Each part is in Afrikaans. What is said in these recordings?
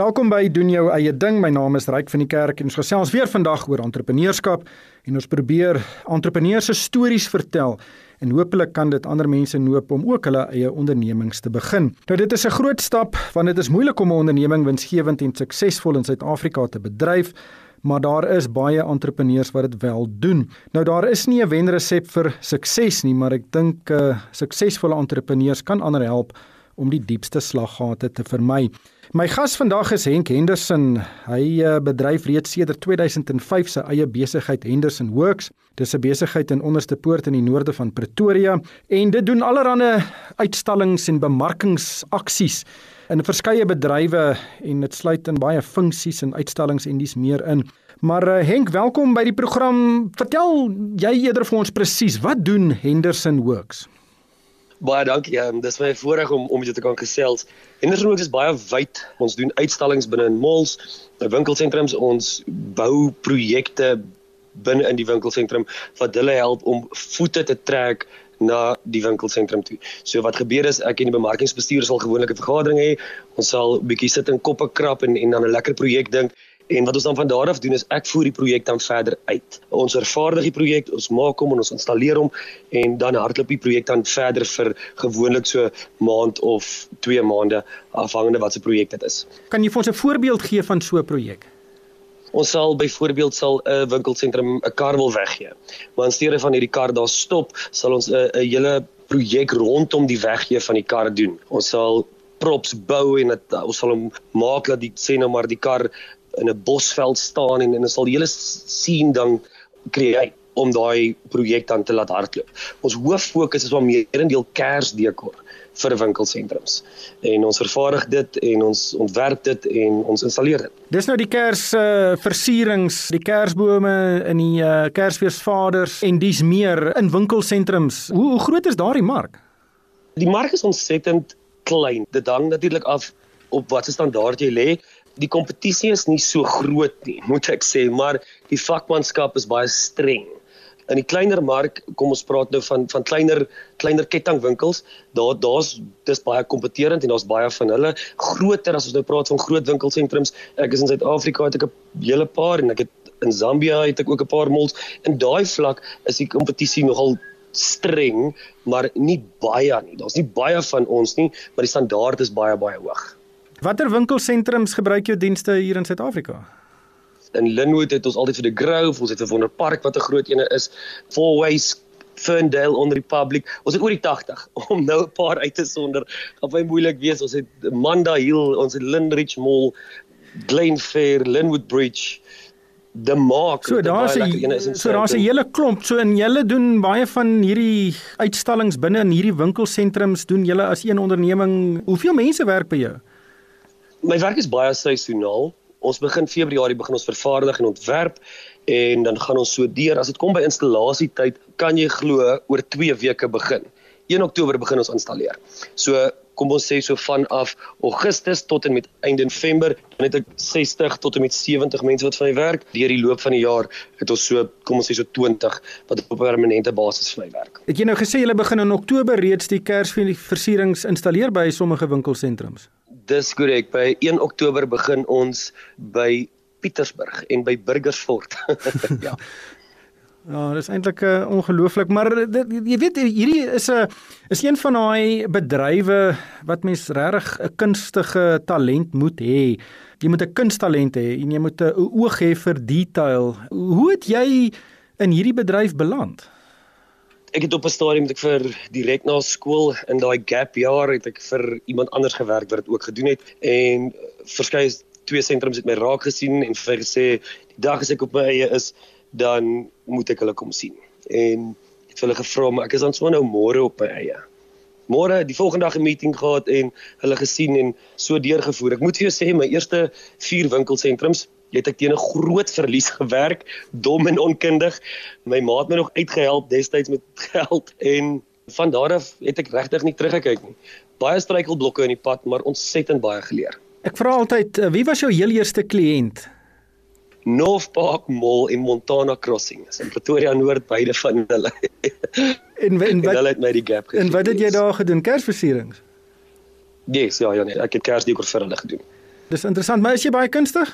Welkom by doen jou eie ding. My naam is Ryk van die Kerk en ons gesels weer vandag oor entrepreneurskap en ons probeer entrepreneurs se stories vertel en hopelik kan dit ander mense noop om ook hulle eie ondernemings te begin. Nou dit is 'n groot stap want dit is moeilik om 'n onderneming winsgewend en suksesvol in Suid-Afrika te bedryf. Maar daar is baie entrepreneurs wat dit wel doen. Nou daar is nie 'n wenresep vir sukses nie, maar ek dink uh, suksesvolle entrepreneurs kan ander help om die diepste slaggate te vermy. My gas vandag is Henk Henderson. Hy uh, bedryf reeds sedert 2005 sy eie besigheid Henderson Works. Dis 'n besigheid in Onderste Poort in die noorde van Pretoria en dit doen allerlei uitstallings en bemarkingsaksies in verskeie bedrywe en dit sluit in baie funksies en uitstallings en dis meer in. Maar uh, Henk, welkom by die program. Vertel jy eerder vir ons presies wat doen Henderson Works? Baie dankie. Um, dis my voorreg om om jou te kan gesels. Henderson Works is baie wyd. Ons doen uitstallings binne in malls, winkelsentrums, ons bou projekte binne in die winkelsentrum wat hulle help om voete te trek na die winkelsentrum toe. So wat gebeur is ek en die bemarkingsbestuur sal gewoonlik 'n vergadering hê. Ons sal 'n bietjie sit en koppe krap en en dan 'n lekker projek dink En wat ons dan van daar af doen is ek voer die projek dan verder uit. Ons vervaardig die projek, ons maak hom en ons installeer hom en dan hardloop die projek dan verder vir gewoonlik so maand of 2 maande afhangende wat se projek dit is. Kan jy vir ons 'n voorbeeld gee van so 'n projek? Ons sal byvoorbeeld sal 'n winkelsentrum 'n kar wil weggee. Maar in steede van hierdie kar daar stop, sal ons 'n hele projek rondom die weggee van die kar doen. Ons sal props bou en dit ons sal hom maak dat die sê nou maar die kar in 'n bosveld staan en en ons sal die hele sien dan skei om daai projek dan te laat hardloop. Ons hoof fokus is om meerendeel kersdekor vir winkelsentrums. En ons vervaardig dit en ons ontwerp dit en ons installeer dit. Dis nou die kers uh, versierings, die kersbome in die uh, kersfeesvaders en dis meer in winkelsentrums. Hoe, hoe groot is daardie mark? Die mark is ontsettend klein. Dit hang natuurlik af op watter standaard jy lê die kompetisie is nie so groot nie, moet ek sê, maar die vakmanskap is baie streng. In die kleiner mark, kom ons praat nou van van kleiner kleiner kettingwinkels, daar daar's dis baie kompeterend en daar's baie van hulle. Groter as ons nou praat van groot winkelsentrums, ek is in Suid-Afrika het ek 'n hele paar en ek het in Zambia het ek ook 'n paar malls. In daai vlak is die kompetisie nogal streng, maar nie baie nie. Daar's nie baie van ons nie, maar die standaard is baie baie hoog. Watter winkelsentrums gebruik jou dienste hier in Suid-Afrika? In Linwood het ons altyd vir die Grove, ons het 'n wonderpark wat 'n groot ene is, Fourways, Ferndale on Republic. Ons het oor die 80 om nou 'n paar uit te sonder. Gaan baie moeilik wees. Ons het Manda Hill, ons het Linridge Mall, Glenfair, Linwood Bridge. Die maak so daar's 'n so daar's 'n hele klomp so in julle doen baie van hierdie uitstallings binne in hierdie winkelsentrums doen julle as een onderneming hoeveel mense werk by jou my werk is baie seisoonaal. Ons begin Februarie begin ons vervaardig en ontwerp en dan gaan ons so deur. As dit kom by installasietyd, kan jy glo oor 2 weke begin. 1 Oktober begin ons installeer. So kom ons sê so vanaf Augustus tot en met einde November, dan het ek 60 tot en met 70 mense wat vir my werk. Deur die loop van die jaar het ons so kom ons sê so 20 wat op 'n permanente basis vir my werk. Het jy nou gesê jy begin in Oktober reeds die Kersversierings installeer by sommige winkelsentrums? Dis korrek. By 1 Oktober begin ons by Pietersburg en by Burgersfort. ja. Ja, dis eintlik uh, ongelooflik, maar dit, jy weet hierdie is 'n is een van daai bedrywe wat mens regtig 'n kunstige talent moet hê. Jy moet 'n kunsttalent hê en jy moet 'n oog hê vir detail. Hoe het jy in hierdie bedryf beland? Ek het op 'n stadium met ek vir direk na skool in daai gap jaar het ek vir iemand anders gewerk wat dit ook gedoen het. En verskeie twee sentrums het my raak gesien en vir gesê die dag as ek op my eie is dan moet ek hulle kom sien. En het vir hulle gevra maar ek is dan so nou môre op my eie. Môre die volgende dag 'n meeting gehad en hulle gesien en so deurgevoer. Ek moet vir jou sê my eerste vier winkelsentrums jy het ek teen 'n groot verlies gewerk, dom en onkundig. My ma het my nog uitgehelp destyds met geld en van daar af het ek regtig nie teruggekyk nie. Baie struikelblokke in die pad, maar ontsettend baie geleer. Ek vra altyd, eh, wie was jou heel eerste kliënt? North Park Mall in Montana Crossing, in Pretoria Noord beide van hulle. en en wat hulle het my die gap gegee. En wat het jy daar gedoen? Kersversierings? Yes, ja ja nee, ek het Kersdekor vir hulle gedoen. Dis interessant, maar is jy baie kunstig?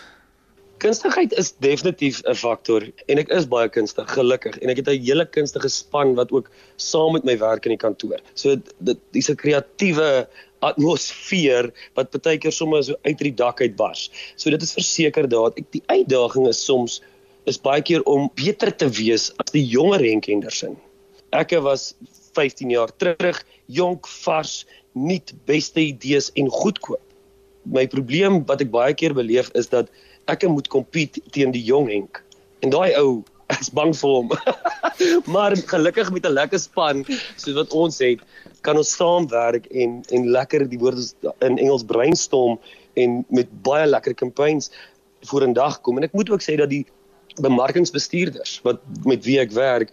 Kunstigheid is definitief 'n faktor en ek is baie kunstig, gelukkig. En ek het 'n hele kunstige span wat ook saam met my werk in die kantoor. So dit dis 'n kreatiewe atmosfeer wat baie keer sommer so uit die dak uitbars. So dit is verseker dat ek die uitdaging is soms is baie keer om beter te wees as die jonger Henk Henderson. Ek was 15 jaar terug, jonk, vars, nuut, beste idees en goedkoop. My probleem wat ek baie keer beleef is dat ek moet compete teen die jong Henk. En daai ou is bang vir hom. maar gelukkig met 'n lekker span soos wat ons het, kan ons saamwerk en en lekker die woorde in Engels brainstorm en met baie lekker campaigns vorendag kom. En ek moet ook sê dat die bemarkingsbestuurders wat met wie ek werk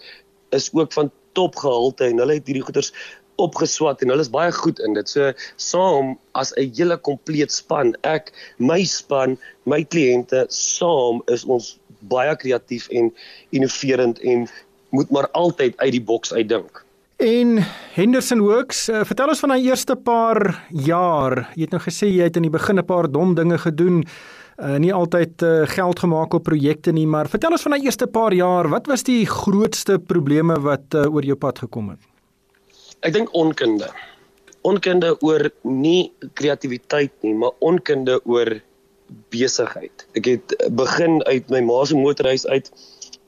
is ook van topgehalte en hulle het hierdie goeders opgeswat en hulle is baie goed in dit. So saam as 'n hele kompleet span, ek, my span, my kliënte, saam is ons baie kreatief en innoverend en moet maar altyd uit die boks uitdink. En Henderson Works, uh, vertel ons van daai eerste paar jaar. Jy het nou gesê jy het in die begin 'n paar dom dinge gedoen. Uh, nie altyd uh, geld gemaak op projekte nie, maar vertel ons van daai eerste paar jaar. Wat was die grootste probleme wat uh, oor jou pad gekom het? Ek dink onkunde. Onkunde oor nie kreatiwiteit nie, maar onkunde oor besigheid. Ek het begin uit my ma se motorhuis uit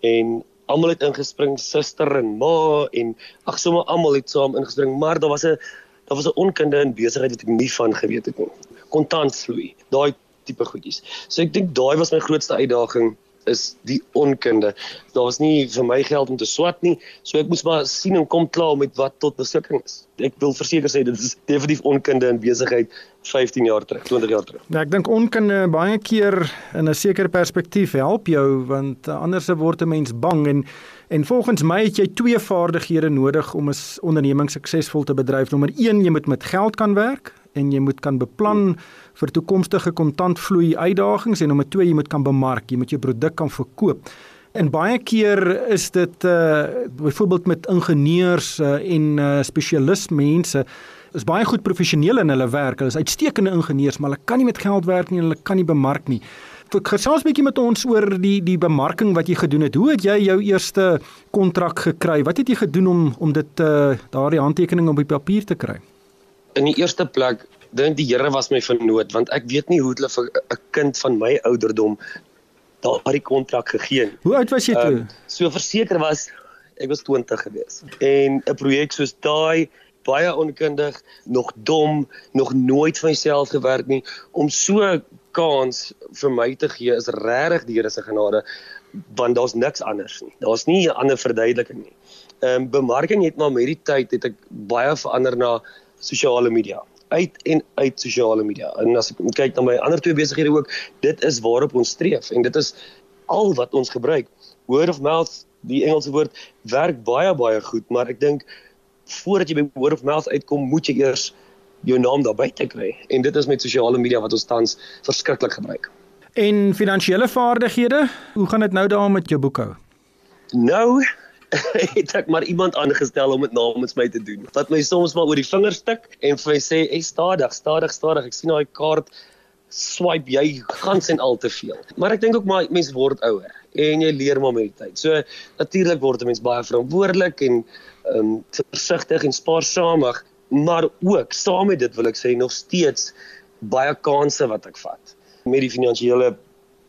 en almal het ingespring, suster en ma en ag sommer almal het saam ingespring, maar daar was 'n daar was 'n onkunde in besigheid wat ek nie van geweet het nie. Kontantvloei, daai tipe goedjies. So ek dink daai was my grootste uitdaging is die onkunde. Daar was nie vir my geld om te swat nie, so ek moes maar sien en kom klaar met wat tot beskikking is. Ek wil verseker sê dit is definitief onkunde in besigheid 15 jaar terug, 20 jaar terug. Ja, ek dink onkunde baie keer in 'n sekere perspektief help jou want anders word 'n mens bang en en volgens my het jy twee vaardighede nodig om 'n onderneming suksesvol te bedryf. Nommer 1, jy moet met geld kan werk en jy moet kan beplan vir toekomstige kontantvloei uitdagings en nommer 2 jy moet kan bemark, jy moet jou produk kan verkoop. En baie keer is dit uh byvoorbeeld met ingenieurs uh, en uh, spesialistmense is baie goed professioneel in hulle werk. Hulle is uitstekende ingenieurs, maar hulle kan nie met geld werk nie en hulle kan nie bemark nie. Ek gesels 'n bietjie met ons oor die die bemarking wat jy gedoen het. Hoe het jy jou eerste kontrak gekry? Wat het jy gedoen om om dit uh daardie handtekening op die papier te kry? In die eerste plek dink die Here was my vernoot want ek weet nie hoe hulle vir 'n kind van my ouderdom daardie kontrak gegee het. Hoe oud was jy toe? Um, so verseker was ek was 20 gewees. En 'n projek soos daai baie onkundig, nog dom, nog nooit van myself gewerk nie om so kans vir my te gee is regtig die Here se genade want daar's niks anders nie. Daar's nie 'n ander verduideliking nie. Ehm um, bemarking het maar met die tyd het ek baie verander na sosiale media uit en uit sosiale media. En as ek kyk na my ander twee besighede ook, dit is waarop ons streef en dit is al wat ons gebruik. Word of mouth, die Engelse woord werk baie baie goed, maar ek dink voordat jy by word of mouth uitkom, moet jy eers jou naam daar buite kry. En dit is met sosiale media wat ons tans verskriklik gebruik. En finansiële vaardighede, hoe gaan dit nou daarmee met jou boekhou? Nou, het ek maar iemand aangestel om dit namens my te doen. Wat my soms maar oor die vingers tik en vir my sê, "Ey, stadig, stadig, stadig. Ek sien daai kaart swipe jy gans en al te veel." Maar ek dink ook maar mense word ouer en jy leer maar met die tyd. So natuurlik word 'n mens baie verantwoordelik en ehm um, versigtig en spaarsamig, maar ook saam met dit wil ek sê nog steeds baie kansse wat ek vat met die finansiële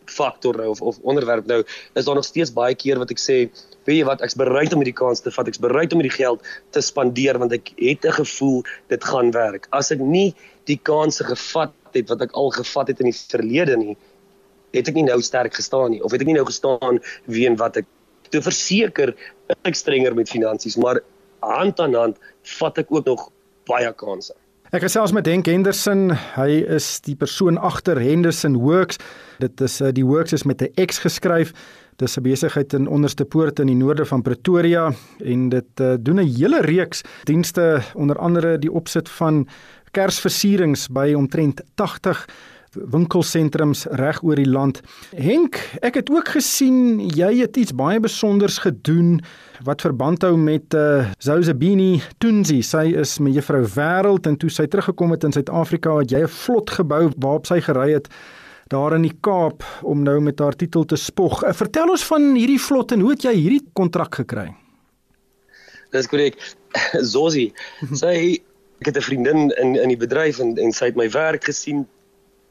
faktor nou of of onderwerp nou is daar nog steeds baie keer wat ek sê weet jy wat ek's bereid om hierdie kans te vat ek's bereid om hierdie geld te spandeer want ek het 'n gevoel dit gaan werk as ek nie die kanse gevat het wat ek al gevat het in die verlede nie het ek nie nou sterk gestaan nie of het ek nie nou gestaan wie en wat ek te verseker ek strenger met finansies maar hand aan hand vat ek ook nog baie kanse Ek gesels met Henk Henderson. Hy is die persoon agter Henderson Works. Dit is uh, die Works is met 'n X geskryf. Dis 'n besigheid in Onderste Poort in die noorde van Pretoria en dit uh, doen 'n hele reeks dienste onder andere die opsit van Kersversierings by omtrent 80 winkelsentrums reg oor die land. Henk, ek het ook gesien jy het iets baie spesiaals gedoen wat verband hou met uh eh, Zozabini Tunzi. Sy is mevrou Wêreld en toe sy teruggekom het in Suid-Afrika, het jy 'n vlot gebou waarop sy gery het daar in die Kaap om nou met haar titel te spog. Uh, vertel ons van hierdie vlot en hoe het jy hierdie kontrak gekry? Dis korrek. Zosie, sy ek het 'n vriendin in in die bedryf en en sy het my werk gesien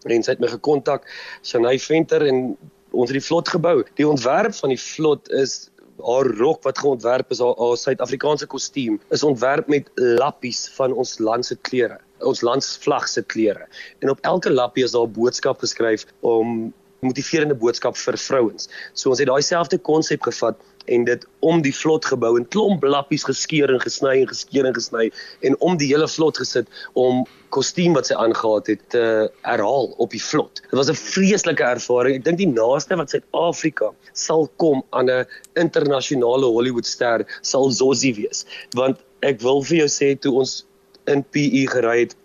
en sy het my gekontak, Shanay Venter en ons het die vlot gebou. Die ontwerp van die vlot is haar rok wat geontwerp is haar, haar Suid-Afrikaanse kostuum is ontwerp met lappies van ons land se kleure ons landsvlag se kleure en op elke lappie is daar 'n boodskap geskryf om motiverende boodskap vir vrouens. So ons het daai selfde konsep gevat en dit om die vlot gebou en klomp lappies geskeur en gesny en geskeur en gesny en om die hele vlot gesit om kostuum wat sy aangetree het te herhaal op die vlot. Dit was 'n vreeslike ervaring. Ek dink die naaste wat Suid-Afrika sal kom aan 'n internasionale Hollywoodster sal Zosie wees. Want ek wil vir jou sê toe ons in PE gery het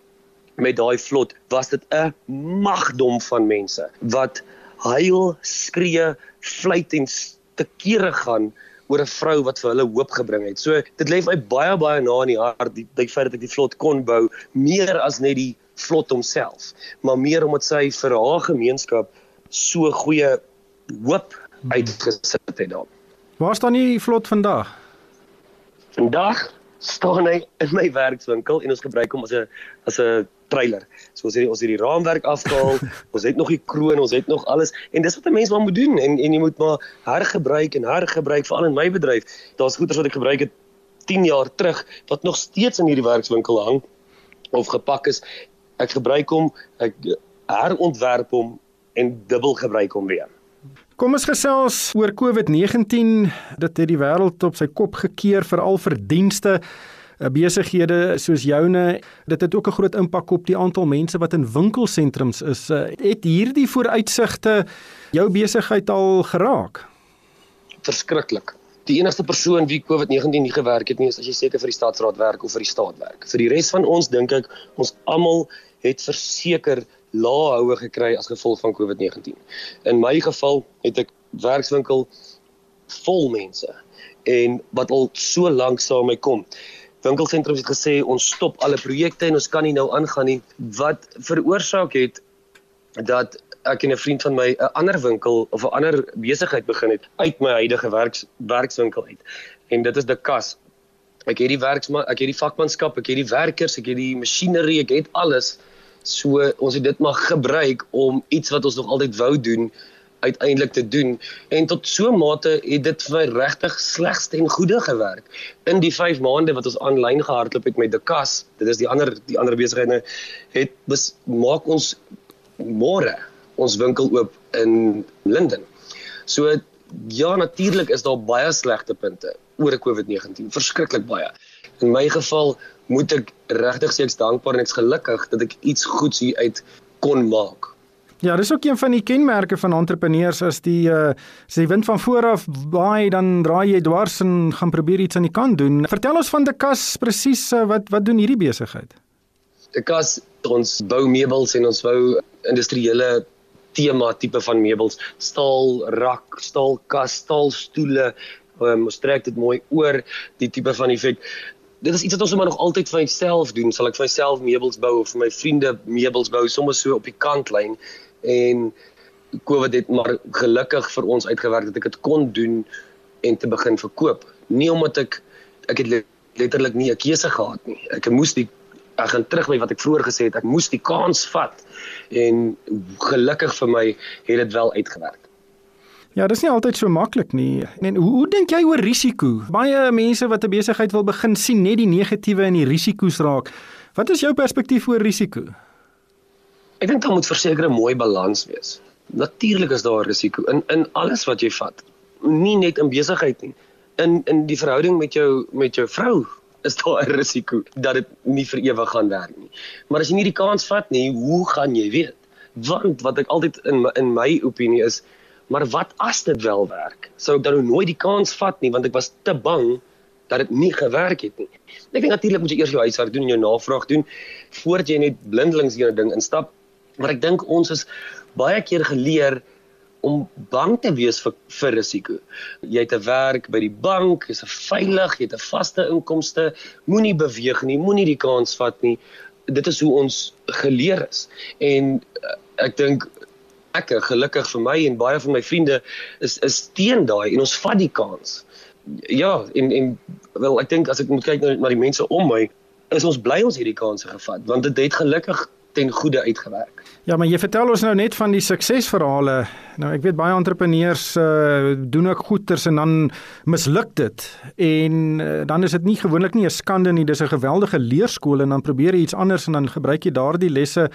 met daai vlot, was dit 'n magdom van mense wat huil, skree, fluit en te kere gaan oor 'n vrou wat vir hulle hoop gebring het. So dit lê my baie baie na in die hart die, die feit dat ek die vlot kon bou meer as net die vlot homself, maar meer omdat sy vir haar gemeenskap so goeie hoop uitgesit het daar. Waar staan die vlot vandag? Vandag staan hy in my werkswinkel en ons gebruik hom as 'n as 'n trailer. So ons het ons het die raamwerk afgehaal, ons het nog die kroon, ons het nog alles en dis wat 'n mens maar moet doen en en jy moet maar hergebruik en hergebruik veral in my bedryf. Daar's goeders wat ek gebruik het 10 jaar terug wat nog steeds in hierdie werkswinkel hang of gepak is. Ek gebruik hom, ek herontwerp hom en dubbel gebruik hom weer. Kom ons gesels oor COVID-19. Dit het die wêreld op sy kop gekeer veral vir dienste eh, besighede soos joune. Dit het ook 'n groot impak op die aantal mense wat in winkelsentrums is. Eh, het hierdie vooruitsigte jou besigheid al geraak? Verskriklik. Die enigste persoon wie COVID-19 nie gewerk het nie, is as jy seker vir die staatsraad werk of vir die staat werk. Vir die res van ons dink ek ons almal het verseker lae houe gekry as gevolg van COVID-19. In my geval het ek werkswinkel vol mense en wat al so lank saam met my kom. Winkelsentrums het gesê ons stop alle projekte en ons kan nie nou aangaan nie wat veroorsaak het dat ek en 'n vriend van my 'n ander winkel of 'n ander besigheid begin het uit my huidige werks werkswinkel uit. En dit is die kas. Ek het die werksman, ek het die vakmanskap, ek het die werkers, ek het die masjinerie, ek het alles So ons het dit maar gebruik om iets wat ons nog altyd wou doen uiteindelik te doen en tot so 'n mate het dit vir regtig slegs ten goeie gewerk. In die 5 maande wat ons aanlyn gehardloop het met Dekas, dit is die ander die ander besighede het bes, maak ons môre ons winkel oop in Linden. So ja, natuurlik is daar baie slegte punte oor COVID-19, verskriklik baie. In my geval moet ek regtig sê ek's dankbaar en ek's gelukkig dat ek iets goeds hier uit kon maak. Ja, dis ook een van die kenmerke van entrepreneurs as die uh as die wind van voor af waai dan draai jy dwars en gaan probeer iets aan die kant doen. Vertel ons van Dekas presies uh, wat wat doen hierdie besigheid? Dekas ons bou meubels en ons bou industriële tema tipe van meubels, staal rak, staal kas, staal stoele. Um, ons trek dit mooi oor die tipe van effek dit is iets wat ons maar nog altyd vir myself doen. Sal ek vir myself meubels bou of vir my vriende meubels bou, sommer so op die kantlyn en COVID het maar gelukkig vir ons uitgewerk dat ek dit kon doen en te begin verkoop. Nie omdat ek ek het letterlik nie 'n keuse gehad nie. Ek moes die ek gaan terug by wat ek vroeër gesê het, ek moes die kans vat en gelukkig vir my het dit wel uitgewerk. Ja, dis nie altyd so maklik nie. En hoe, hoe dink jy oor risiko? Baie mense wat 'n besigheid wil begin sien net die negatiewe en die risiko's raak. Wat is jou perspektief oor risiko? Ek dink daar moet verseker 'n mooi balans wees. Natuurlik is daar risiko in in alles wat jy vat. Nie net in besigheid nie. In in die verhouding met jou met jou vrou is daar 'n risiko dat dit nie vir ewig gaan werk nie. Maar as jy nie die kans vat nie, hoe gaan jy weet? Want wat ek altyd in in my opinie is, Maar wat as dit wel werk? Sou ek dan nou nooit die kans vat nie want ek was te bang dat dit nie gewerk het nie. Ek dink natuurlik moet jy eers jou huiswerk doen en jou navraag doen voordat jy net blindelings hier 'n ding instap. Maar ek dink ons is baie keer geleer om bang te wees vir vir risiko. Jy het 'n werk by die bank, jy's veilig, jy het 'n vaste inkomste, moenie beweeg nie, moenie die kans vat nie. Dit is hoe ons geleer is. En uh, ek dink lekker gelukkig vir my en baie van my vriende is is teen daai en ons vat die kans. Ja, en en wel ek dink as ek moet kyk na, na die mense om my, is ons bly ons hierdie kanse gevat want dit het gelukkig ten goeie uitgewerk. Ja, maar jy vertel ons nou net van die suksesverhale. Nou ek weet baie entrepreneurs uh, doen ook goeders en dan misluk dit. En uh, dan is dit nie gewoonlik nie 'n skande nie, dis 'n geweldige leerskool en dan probeer jy iets anders en dan gebruik jy daardie lesse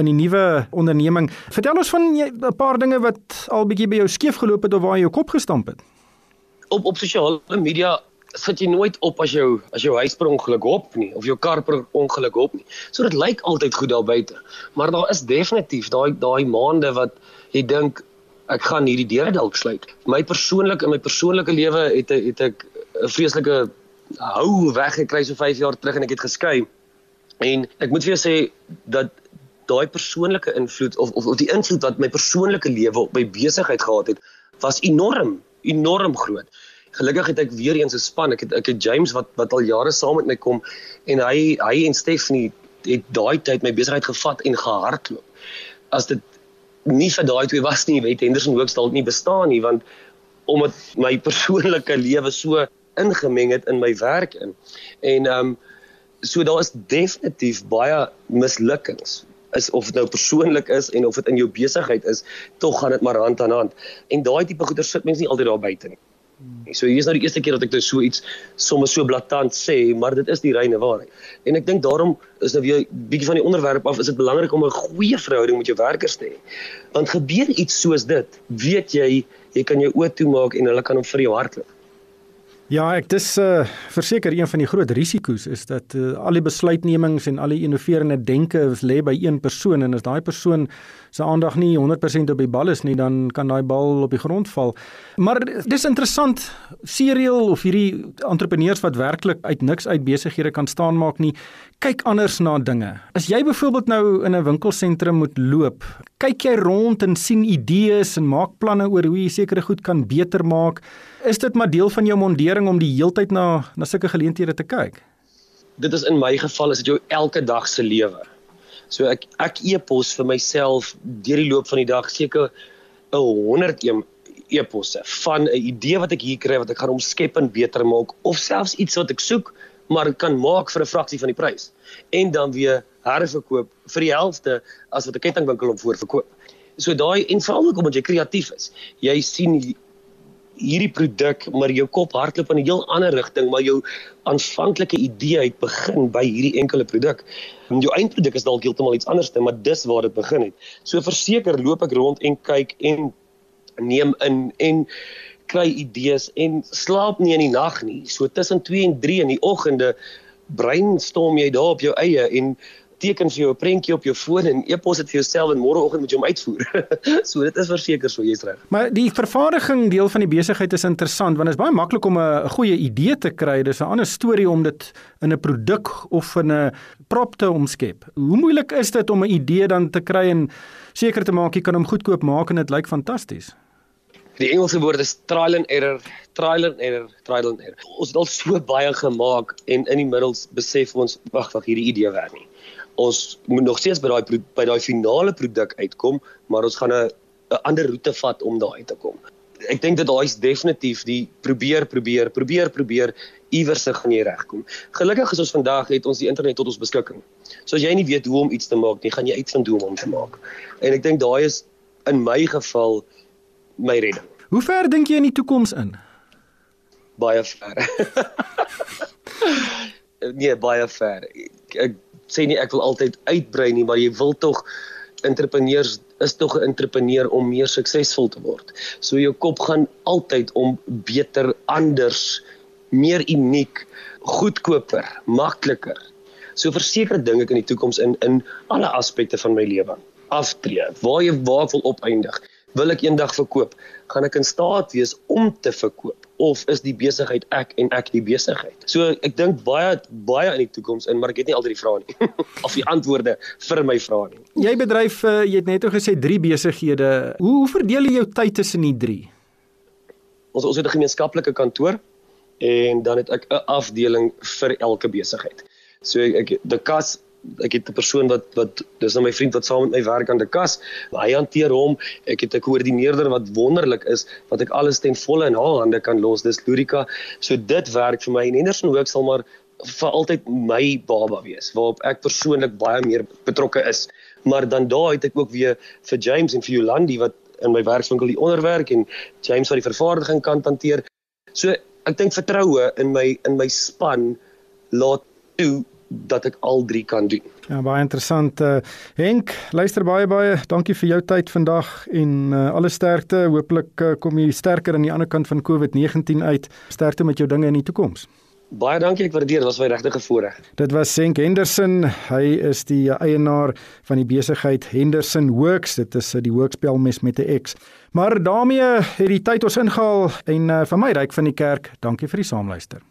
in die nuwe onderneming. Vertel ons van 'n paar dinge wat al bietjie by jou skeef geloop het of waar jy jou kop gestamp het. Op op sosiale media sit jy nooit op as jou as jou huis per ongeluk hop nie of jou kar per ongeluk hop nie. So dit lyk altyd goed daar buite. Maar daar is definitief daai daai maande wat jy dink ek gaan hierdie deure dalk sluit. My persoonlik in my persoonlike lewe het het ek 'n vreeslike hou weggekry so 5 jaar terug en ek het geskei. En ek moet vir jou sê dat daai persoonlike invloed of of, of die invloed wat my persoonlike lewe op my besigheid gehad het, was enorm, enorm groot gelukkig het ek weer eens 'n span. Ek het ek het James wat wat al jare saam met my kom en hy hy en Stephanie het daai tyd my besigheid gevat en gehardloop. As dit nie vir daai twee was nie, weet Henderson Works dalk nie bestaan nie want omdat my persoonlike lewe so ingemeng het in my werk in. En ehm um, so daar is definitief baie mislukkings is of dit nou persoonlik is en of dit in jou besigheid is, tog gaan dit maar hand aan hand. En daai tipe goeder sit mense nie altyd daar buite nie. Hmm. So hier is nou die eerste keer dat ek dit so iets sommer so blaatant sê, maar dit is die reine waarheid. En ek dink daarom is nou weer bietjie van die onderwerp af, is dit belangrik om 'n goeie verhouding met jou werkers te hê. Want gebeur iets soos dit, weet jy, jy kan jou oë toemaak en hulle kan hom vir jou hardloop. Ja, ek dis uh verseker een van die groot risiko's is dat uh, al die besluitnemings en al die innoverende denke lê by een persoon en as daai persoon se aandag nie 100% op die bal is nie, dan kan daai bal op die grond val. Maar dis interessant, serial of hierdie entrepreneurs wat werklik uit niks uit besighede kan staan maak nie, kyk anders na dinge. As jy byvoorbeeld nou in 'n winkelsentrum moet loop, kyk jy rond en sien idees en maak planne oor hoe jy sekere goed kan beter maak. Is dit maar deel van jou mondering om die heeltyd na na sulke geleenthede te kyk? Dit is in my geval is dit jou elke dag se lewe. So ek ek e-pos vir myself deur die loop van die dag seker 'n 100 e-posse van 'n idee wat ek hier kry wat ek gaan omskep en beter maak of selfs iets wat ek soek maar kan maak vir 'n fraksie van die prys en dan weer herverkoop vir die helfte as wat 'n kettingwinkel hom voorverkoop. So daai en veral ook omdat jy kreatief is. Jy sien hierdie produk maar jou kop hardloop in 'n heel ander rigting maar jou aanvanklike idee het begin by hierdie enkele produk. Jou eindproduk is dalk heeltemal iets anderste, maar dis waar dit begin het. So verseker loop ek rond en kyk en neem in en kry idees en slaap nie in die nag nie. So tussen 2 en 3 in die oggende brainstorm jy daar op jou eie en teken vir jou 'n prentjie op jou foon en e-pos dit vir jouself en môreoggend moet jy hom uitvoer. so dit is verseker so jy's reg. Maar die vervaardiging deel van die besigheid is interessant want dit is baie maklik om 'n goeie idee te kry. Dis 'n ander storie om dit in 'n produk of in 'n prop te omskep. Hoe moeilik is dit om 'n idee dan te kry en seker te maak jy kan hom goedkoop maak en dit lyk fantasties? Die Engelse woord is trial and error, trial and error, trial and error. Ons het al so baie gemaak en in die middels besef ons wag, wag, hierdie idee werk nie ons moet nog steeds by daai by daai finale produk uitkom, maar ons gaan 'n 'n ander roete vat om daar uit te kom. Ek dink dit daai is definitief die probeer probeer probeer probeer iewers se gaan jy regkom. Gelukkig is ons vandag het ons die internet tot ons beskikking. So as jy nie weet hoe om iets te maak nie, gaan jy uitvind hoe om hom te maak. En ek dink daai is in my geval my redding. Hoe ver dink jy in die toekoms in? Baie ver. nee, baie ver. Ek, ek sê nie ek wil altyd uitbrei nie, maar jy wil tog entrepreneurs is tog 'n entrepreneur om meer suksesvol te word. So jou kop gaan altyd om beter, anders, meer uniek, goedkoper, makliker. So verseker dink ek in die toekoms in in alle aspekte van my lewe aftree. Waar jy waar ek wil opeindig. Wil ek eendag verkoop? Gaan ek in staat wees om te verkoop? Of is die besigheid ek en ek die besigheid. So ek dink baie baie in die toekoms in, maar ek het nie altyd die vrae nie of die antwoorde vir my vrae nie. Jy bedryf uh, jy het net o gesê 3 besighede. Hoe, hoe verdeel jy jou tyd tussen die 3? Ons ons het 'n gemeenskaplike kantoor en dan het ek 'n afdeling vir elke besigheid. So ek die kas ek het 'n persoon wat wat dis nou my vriend wat saam met my werk aan die kas. Hy hanteer hom. Ek het 'n koördineerder wat wonderlik is wat ek alles ten volle in haar hande kan los. Dis Lurika. So dit werk vir my en Henderson Hoek sal maar vir altyd my baba wees waarop ek persoonlik baie meer betrokke is. Maar dan daar het ek ook weer vir James en vir Jolandi wat in my werkswinkel die onderwerk en James wat die vervaardiging kan hanteer. So ek dink vertroue in my in my span laat toe dat ek al drie kan doen. Ja, baie interessant. Uh, Henk, luister baie baie. Dankie vir jou tyd vandag en uh, alle sterkte. Hooplik uh, kom jy sterker aan die ander kant van COVID-19 uit. Sterkte met jou dinge in die toekoms. Baie dankie, ek waardeer, dit was my regte voorreg. Dit was Henk Henderson. Hy is die eienaar van die besigheid Henderson Works. Dit is die workspelmes met 'n X. Maar daarmee het die tyd ons ingehaal en uh, vir my ryk van die kerk. Dankie vir die saamluister.